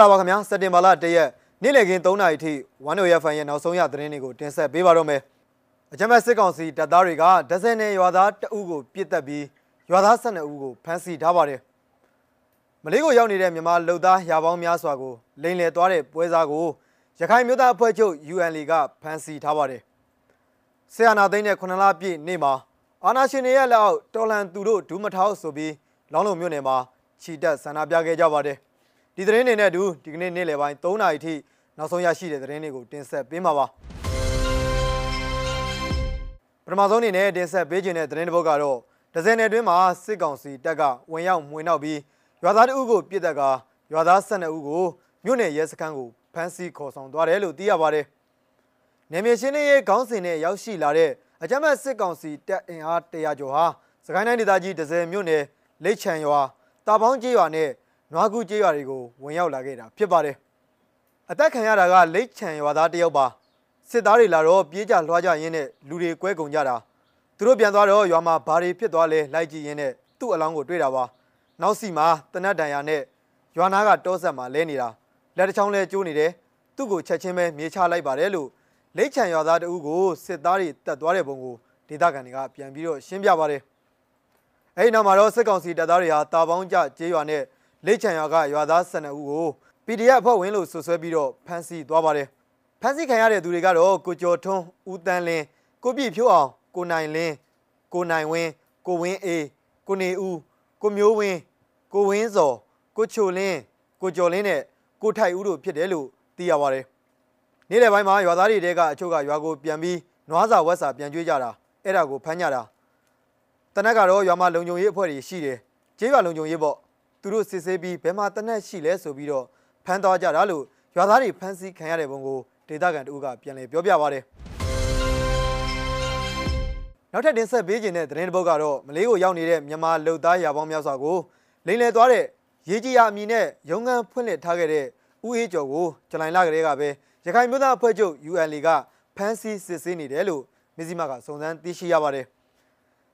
္ဂလာပါခင်ဗျာစက်တင်ဘာလ၁ရက်နေ့လည်ခင်း3နာရီထိ1 0 FM ရဲ့နောက်ဆုံးရသတင်းတွေကိုတင်ဆက်ပေးပါတော့မယ်အကြမ်းဖက်စစ်ကောင်စီတပ်သားတွေကဒဇယ်နယ်ရွာသားတအုပ်ကိုပြစ်တက်ပြီးရွာသား12ဦးကိုဖမ်းဆီးထားပါတယ်မလေးကိုရောက်နေတဲ့မြန်မာလူသားရာပေါင်းများစွာကိုလိန်လည်သွားတဲ့ပွဲစားကိုရခိုင်မျိုးသားအဖွဲ့ချုပ် UNL ကဖမ်းဆီးထားပါတယ်ဆီယနာသိန်းနဲ့9လပြည့်နေ့မှာအာနာရှင်တွေရဲ့လက်အောက်တော်လန်သူတို့ဒူးမထောက်ဆိုပြီးလောင်းလုံမြို့နယ်မှာခြိတက်ဆန္ဒပြခဲ့ကြပါတယ် ဒီသတင်းတွေနဲ့အတူဒီကနေ့နေ့လယ်ပိုင်း3နာရီထိနောက်ဆုံးရရှိတဲ့သတင်းတွေကိုတင်ဆက်ပေးမှာပါပထမဆုံးအနေနဲ့တင်ဆက်ပေးခြင်းတဲ့သတင်းတစ်ပုဒ်ကတော့ဒဇယ်နယ်တွင်းမှာစစ်ကောင်စီတပ်ကဝင်ရောက်မှွေနှောက်ပြီးရွာသားတအုပ်ကိုပြစ်တက်ကရွာသား12ဦးကိုမြို့နယ်ရဲစခန်းကိုဖမ်းဆီးခေါ်ဆောင်သွားတယ်လို့သိရပါတယ်။နယ်မြေရှင်းလင်းရေးခေါင်းစဉ်နဲ့ရောက်ရှိလာတဲ့အကြမ်းဖက်စစ်ကောင်စီတပ်အင်အား100ကျော်ဟာစကိုင်းတိုင်းဒေသကြီးဒဇယ်မြို့နယ်လိတ်ချံရွာတာပေါင်းကျေးရွာနဲ့ နွားကူကျေးရွာတွေကိုဝင်ရောက်လာခဲ့တာဖြစ်ပါတယ်။အသက်ခံရတာကလိတ်ချံရွာသားတယောက်ပါစစ်သားတွေလာတော့ပြေးကြလွှားကြရင်းနဲ့လူတွေကွဲကုန်ကြတာသူတို့ပြန်သွားတော့ရွာမှာဘာတွေဖြစ်သွားလဲလိုက်ကြည့်ရင်းနဲ့သူ့အလောင်းကိုတွေ့တာပါနောက်စီမှာတနတ်တန်ရာနဲ့ရွာနာကတောဆက်မှာလဲနေတာလက်တစ်ချောင်းလဲကျိုးနေတယ်သူ့ကိုချက်ချင်းပဲမြေချလိုက်ပါတယ်လို့လိတ်ချံရွာသားတဦးကိုစစ်သားတွေတက်သွားတဲ့ပုံကိုဒေသခံတွေကပြန်ပြီးတော့ရှင်းပြပါတယ်အဲဒီနောက်မှာတော့စစ်ကောင်စီတပ်သားတွေဟာတာပေါင်းကျကျေးရွာနဲ့ လိတ်ချံရွာကရွာသား12ဦးကို PDF အဖွဲ့ဝင်လို့ဆွဆွဲပြီးတော့ဖမ်းဆီးသွားပါတယ်ဖမ်းဆီးခံရတဲ့သူတွေကတော့ကိုကျော်ထွန်းဦးတန်းလင်းကိုပြည့်ဖြိုးအောင်ကိုနိုင်လင်းကိုနိုင်ဝင်းကိုဝင်းအေးကိုနေဦးကိုမျိုးဝင်းကိုဝင်းစော်ကိုချိုလင်းကိုကျော်လင်းနဲ့ကိုထိုက်ဦးတို့ဖြစ်တယ်လို့သိရပါတယ်နေ့လယ်ပိုင်းမှာရွာသားတွေတဲကအချို့ကရွာကိုပြန်ပြီးနွားစာဝက်စာပြန်ကျွေးကြတာအဲ့ဒါကိုဖမ်းကြတာတနက်ကတော့ရွာမှာလုံခြုံရေးအဖွဲ့တွေရှိတယ်ကျေးရွာလုံခြုံရေးပေါ့ သူတို့စစ်ဆေးပြီးဘယ်မှာတနက်ရှိလဲဆိုပြီးတော့ဖမ်းသွားကြတာလို့ရွာသားတွေဖမ်းဆီးခံရတဲ့ပုံကိုဒေသခံတဦးကပြန်လည်ပြောပြပါတယ်နောက်ထပ်တင်ဆက်ပေးခြင်းတဲ့သတင်းတစ်ပုဒ်ကတော့မလေးကိုရောက်နေတဲ့မြန်မာလူသားရာပေါင်းများစွာကိုလိန်လည်သွားတဲ့ရေးကြီးရအမည်နဲ့ရုံးခန်းဖွင့်လှစ်ထားခဲ့တဲ့ဦးအေးကျော်ကိုဇူလိုင်လကတည်းကပဲရခိုင်မြို့သားအဖွဲ့ချုပ် UNL ကဖမ်းဆီးစစ်ဆေးနေတယ်လို့မြစည်းမကစုံစမ်းသိရှိရပါတယ်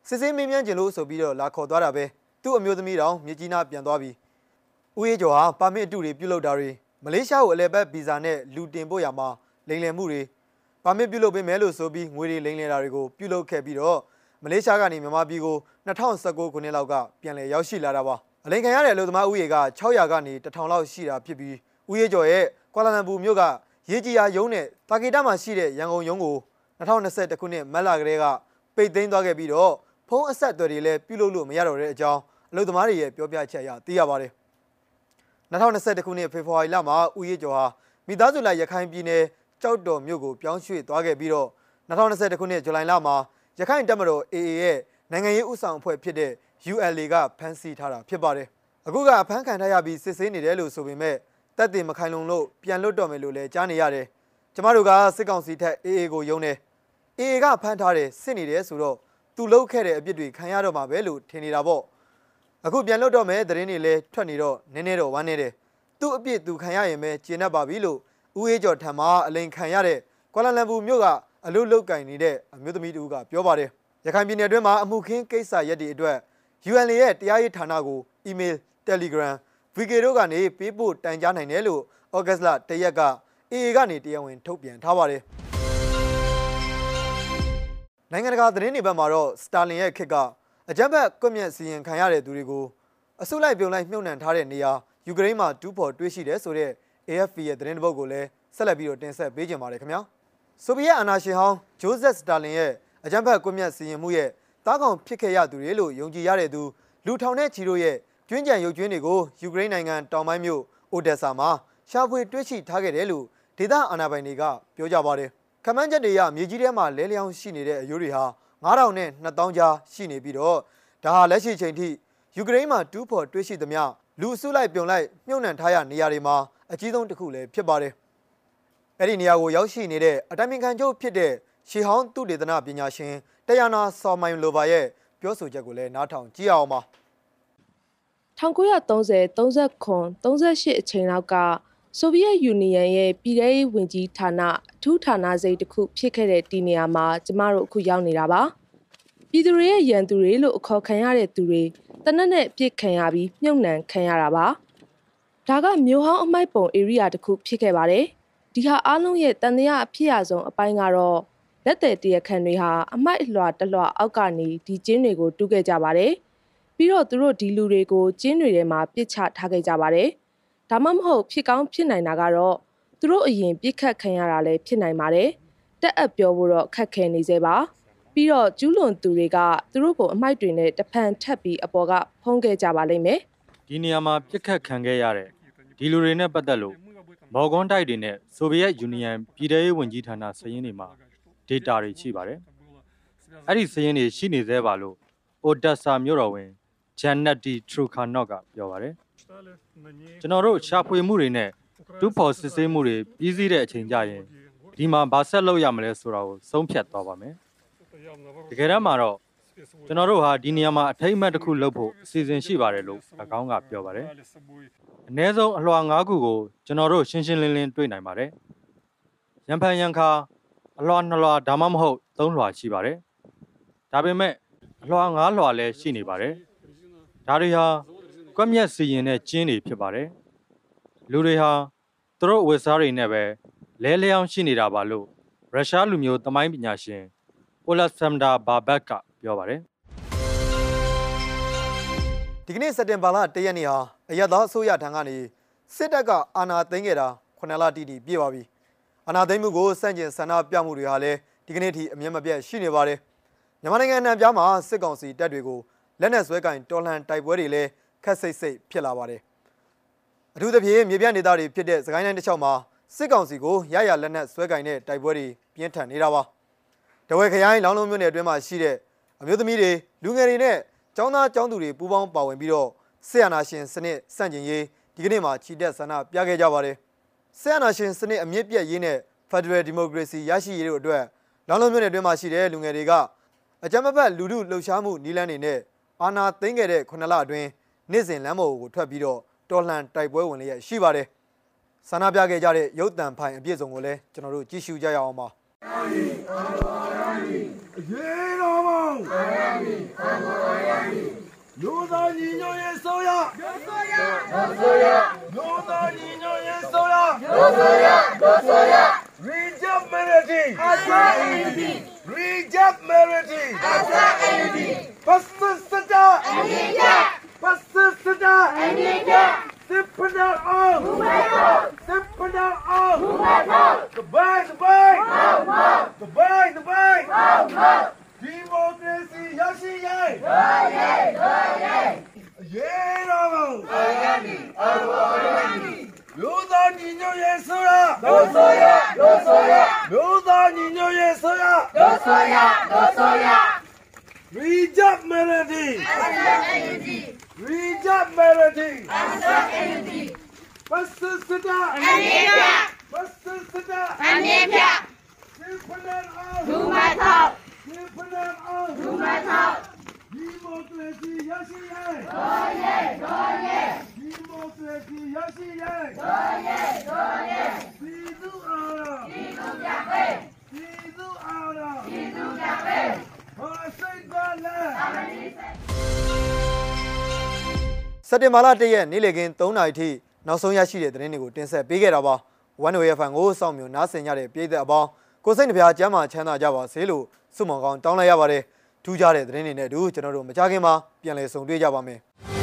စစ်ဆေးမင်းမြန်းကျင်လို့ဆိုပြီးတော့လာခေါ်သွားတာပဲ သူ့အမျိုးသမီးတောင်မြကြီးနားပြန်သွားပြီဦးအေးကျော်ဟာပါမစ်အတူတွေပြုလုပ်တာတွေမလေးရှားကိုအလဲဘက်ဗီဇာနဲ့လူတင်ပို့ရမှာလိမ်လည်မှုတွေပါမစ်ပြုလုပ်ပေးမယ်လို့ဆိုပြီးငွေတွေလိမ်လည်တာတွေကိုပြုလုပ်ခဲ့ပြီးတော့မလေးရှားကနေမြန်မာပြည်ကို2019ခုနှစ်လောက်ကပြန်လည်ရောက်ရှိလာတာပါအလိန်ခံရတဲ့အလုပ်သမားဦးရေက600ကနေ1000လောက်ရှိတာဖြစ်ပြီးဦးရေကျော်ရဲ့ကွာလာလမ်ပူမြို့ကရေးကြီးရာရုံးနဲ့တာကီတာမှာရှိတဲ့ရန်ကုန်ရုံးကို2021ခုနှစ်မတ်လကတည်းကပိတ်သိမ်းသွားခဲ့ပြီးတော့ ဖုန်းအဆက်အသွယ်တွေလည်းပြုလုပ်လို့မရတော့တဲ့အကြောင်းအလုပ်သမားတွေရဲ့ပြောပြချက်အရသိရပါတယ်2021ခုနှစ်ဖေဖော်ဝါရီလမှာဦးရေးကျော်ဟာမိသားစုလိုက်ရခိုင်ပြည်နယ်ကြောက်တော်မြို့ကိုပြောင်းရွှေ့သွားခဲ့ပြီးတော့2021ခုနှစ်ဇူလိုင်လမှာရခိုင်တပ်မတော် AA ရဲ့နိုင်ငံရေးဥဆောင်အဖွဲ့ဖြစ်တဲ့ ULA ကဖမ်းဆီးထားတာဖြစ်ပါတယ်အခုကအဖမ်းခံထားရပြီးစစ်ဆေးနေတယ်လို့ဆိုပေမဲ့တပ်တင်မခိုင်လုံလို့ပြန်လွတ်တော့မယ်လို့လည်းကြားနေရတယ်ကျမတို့ကစစ်ကောင်စီထက် AA ကိုယုံတယ် AA ကဖမ်းထားတယ်စစ်နေတယ်ဆိုတော့ သူလှုပ်ခဲ့တဲ့အပြစ်တွေခံရတော့မှာပဲလို့ထင်နေတာပေါ့အခုပြန်လွတ်တော့မယ်သတင်းတွေလည်းထွက်နေတော့နည်းနည်းတော့ဝမ်းနေတယ်သူ့အပြစ်သူခံရရင်ပဲကျေနပ်ပါပြီလို့ဦးအေးကျော်ထံမှအလိန်ခံရတဲ့ကွာလာလမ်ပူမြို့ကအလုတ်လုတ်ကင်နေတဲ့အမျိုးသမီးတူကပြောပါတယ်ရခိုင်ပြည်နယ်အတွင်းမှာအမှုခင်းကိစ္စရက်တွေအတွက် UNL ရဲ့တရားရေးဌာနကို email Telegram VK တို့ကနေပေးပို့တိုင်ကြားနိုင်တယ်လို့ဩဂတ်လတရက်က AA ကနေတရားဝင်ထုတ်ပြန်ထားပါတယ် နိုင်ငံတကာသတင်းတွေဘက်မှာတော့စတာလင်ရဲ့ခစ်ကအကြမ်းဖက်ကွပ်မျက်စီရင်ခံရတဲ့သူတွေကိုအစုလိုက်ပြုံလိုက်မြုပ်နှံထားတဲ့နေရာယူကရိန်းမှာတူးဖော်တွေးရှိတယ်ဆိုတဲ့ AFP ရဲ့သတင်းတစ်ပုဒ်ကိုလည်းဆက်လက်ပြီးတော့တင်ဆက်ပေးကြပါရစေခင်ဗျာဆိုဗီယက်အာဏာရှင်ဟောင်းဂျိုးဇက်စတာလင်ရဲ့အကြမ်းဖက်ကွပ်မျက်စီရင်မှုရဲ့တားကောင်ဖြစ်ခဲ့ရသူတွေလို့ယုံကြည်ရတဲ့သူလူထောင်တဲ့ချီတို့ရဲ့ကျွင်းကြံရုပ်ကျွင်းတွေကိုယူကရိန်းနိုင်ငံတောင်ပိုင်းမြို့အိုဒက်ဆာမှာရှာဖွေတွေ့ရှိထားခဲ့တယ်လို့ဒေသအာဏာပိုင်တွေကပြောကြပါတယ် ခမန်းချက်တွေရမြေကြီးထဲမှာလဲလျောင်းရှိနေတဲ့အယိုးတွေဟာ9000နဲ့2000ကြားရှိနေပြီးတော့ဒါဟာလက်ရှိချိန်ထိယူကရိန်းမှာတူးဖော်တွေ့ရှိသမျှလူအစုလိုက်ပြုံလိုက်မြုပ်နှံထားရနေရာတွေမှာအကြီးဆုံးတစ်ခုလည်းဖြစ်ပါတယ်အဲ့ဒီနေရာကိုရောက်ရှိနေတဲ့အတိုင်ပင်ခံချုပ်ဖြစ်တဲ့ရှီဟောင်းသူတေသနပညာရှင်တယနာဆော်မိုင်လိုဘာရဲ့ပြောဆိုချက်ကိုလည်းနားထောင်ကြည့်အောင်ပါ1930 39 38အချိန်လောက်က ဆိုဗီယက်ယူနီယံရဲ့ပြည်ထရေးဝန်ကြီးဌာနအထူးဌာနစိတ်တစ်ခုဖြစ်ခဲ့တဲ့ဒီနေရာမှာကျမတို့အခုရောက်နေတာပါပြည်သူတွေရဲ့ရန်သူတွေလို့အခေါ်ခံရတဲ့သူတွေတနက်နဲ့ပြစ်ခံရပြီးမြုပ်နှံခံရတာပါဒါကမြို့ဟောင်းအမိုက်ပုံ area တစ်ခုဖြစ်ခဲ့ပါတယ်ဒီဟာအားလုံးရဲ့တန်တရားအဖြစ်အဆုံးအပိုင်းကတော့လက်သည်တရခန်တွေဟာအမိုက်အလွှာတလွှာအောက်ကနေဒီကျင်းတွေကိုတူးခဲ့ကြပါတယ်ပြီးတော့သူတို့ဒီလူတွေကိုကျင်းတွေထဲမှာပစ်ချထားခဲ့ကြပါတယ် ဒါမှမဟုတ်ဖြစ်ကောင်းဖြစ်နိုင်တာကတော့သူတို့အရင်ပြစ်ခတ်ခံရတာလည်းဖြစ်နိုင်ပါတယ်တက်အပ်ပြောဖို့တော့ခက်ခဲနေသေးပါပြီးတော့ကျူးလွန်သူတွေကသူတို့ကိုအမိုက်တွေနဲ့တဖန်ထပ်ပြီးအပေါ်ကဖုံးခဲ့ကြပါလိမ့်မယ်ဒီနေရာမှာပြစ်ခတ်ခံခဲ့ရတဲ့ဒီလူတွေနဲ့ပတ်သက်လို့မော်ကွန်တိုက်တွေနဲ့ဆိုဗီယက်ယူနီယံပြည်ထရေးဝန်ကြီးဌာနစရင်းတွေမှာ data တွေရှိပါတယ်။အဲ့ဒီစရင်းတွေရှိနေသေးပါလို့အိုဒက်ဆာမြို့တော်ဝင်ဂျန်နက်တီထရူခါနော့ကပြောပါတယ်။ ကျွန်တော်တို့ရှာဖွေမှုတွေနဲ့တူဖို့စစ်ဆေးမှုတွေပြီးစီးတဲ့အချိန်ကြရင်ဒီမှာဘာဆက်လုပ်ရမလဲဆိုတာကိုဆုံးဖြတ်သွားပါမယ်။တကယ်တမ်းမှာတော့ကျွန်တော်တို့ဟာဒီနေရာမှာအထိတ်အမှတ်တစ်ခုလုပ်ဖို့အစီအစဉ်ရှိပါတယ်လို့၎င်းကပြောပါတယ်။အ ਨੇ ဆုံးအလွှာ၅ခုကိုကျွန်တော်တို့ရှင်းရှင်းလင်းလင်းတွေ့နိုင်ပါတယ်။ရံဖန်ရံခါအလွှာ၂လွှာဒါမှမဟုတ်၃လွှာရှိပါတယ်။ဒါပေမဲ့အလွှာ၅လွှာလည်းရှိနေပါတယ်။ဒါတွေဟာ ကွက်မြက်စီရင်တဲ့ကျင်းတွေဖြစ်ပါတယ်။လူတွေဟာသူတို့ဝက်စားတွေနဲ့ပဲလဲလျောင်းရှိနေတာပါလို့ရုရှားလူမျိုးသမိုင်းပညာရှင်အိုလက်ဆမ်ဒါဘာဘက်ကပြောပါတယ်ဒီကနေ့စက်တင်ဘာလ၁ရက်နေ့ဟာအရသာအစိုးရထံကနေစစ်တပ်ကအာဏာသိမ်းခဲ့တာ9လတိတိပြည့်ပါပြီအာဏာသိမ်းမှုကိုစန့်ကျင်ဆန္ဒပြမှုတွေဟာလည်းဒီကနေ့ထိအမြင့်မပြတ်ရှိနေပါတယ်မြန်မာနိုင်ငံအနှံ့ပြားမှာစစ်ကောင်စီတပ်တွေကိုလက်နက်ဆွဲကင်တော်လှန်တိုက်ပွဲတွေလည်း ခက်စိတ်စိတ်ဖြစ်လာပါတယ်အထူးသဖြင့်မြေပြန့်ဒေသတွေဖြစ်တဲ့စကိုင်းတိုင်းတစ်လျှောက်မှာစစ်ကောင်စီကိုရရလက်နက်ဆွဲကင်တဲ့တိုက်ပွဲတွေပြင်းထန်နေတာပါတဝဲခရိုင်လောင်းလုံးမြို့နယ်အတွင်းမှာရှိတဲ့အမျိုးသမီးတွေလူငယ်တွေနဲ့ចောင်းသားចောင်းသူတွေပူးပေါင်းပါဝင်ပြီးတော့ဆေးရနာရှင်စနစ်စန့်ကျင်ရေးဒီကနေ့မှာခြိတက်ဆန္ဒပြခဲ့ကြပါတယ်ဆေးရနာရှင်စနစ်အမြင့်ပြတ်ရေးနဲ့ Federal Democracy ရရှိရေးတို့အတွက်လောင်းလုံးမြို့နယ်အတွင်းမှာရှိတဲ့လူငယ်တွေကအကြမ်းမဖက်လူထုလှုပ်ရှားမှုနီလန်းတွေနဲ့အာဏာသိမ်းခဲ့တဲ့9လအတွင်း နေ့စဉ်လမ်းပေါ်ကိုထွက်ပြီးတော့တော်လှန်တိုက်ပွဲဝင်လျက်ရှိပါတယ်ဆန္ဒပြခဲ့ကြတဲ့ရုပ်တံဖိုင်အပြည့်စုံကိုလည်းကျွန်တော်တို့ကြည့်ရှုကြရအောင်ပါရေတော်မောင်လူသားညီညွတ်ရေးဆိုရလူဆိုရလူဆိုရလူသားညီညွတ်ရေးဆိုရလူဆိုရလူဆိုရ Reject Melody Asa Unity Reject Melody Asa Unity Pasista Anita Pasista Anita Sipna on Sipna on Goodbye goodbye Goodbye goodbye Democracy ရ ရှိရေးရရေးရရေးရေတော်ဘုံအာရမီအာရမီလူသားညီညွတ်ရေးဆိုရလူဆိုရလူဆိုရလူသားညီညွတ်ရေးဆိုရလူဆိုရလူဆိုရ Reject melody Reject melody Pasista Anita Pasista အမြင့်ပြ Sipna on ဒူမထောက် Sipna on ဒူမထောက်ဒီမိုကရေစီရရှိရေးတော်ရဲ က်တင်ဘာလ၁ရက်နေ့လည်ခင်း3နာရီထိနောက်ဆုံးရရှိတဲ့သတင်းတွေကိုတင်ဆက်ပေးခဲ့တာပါ။ One Way FM ကိုစောင့်မျှော်နားဆင်ကြတဲ့ပြည်သက်အပေါင်းကိုစိတ်နှပြကျမ်းမာချမ်းသာကြပါစေလို့ဆုမွန်ကောင်းတောင်းလိုက်ရပါတယ်။ထူးခြားတဲ့သတင်းတွေနဲ့အတူကျွန်တော်တို့မကြခင်မှာပြန်လည်ဆုံတွေ့ကြပါမယ်။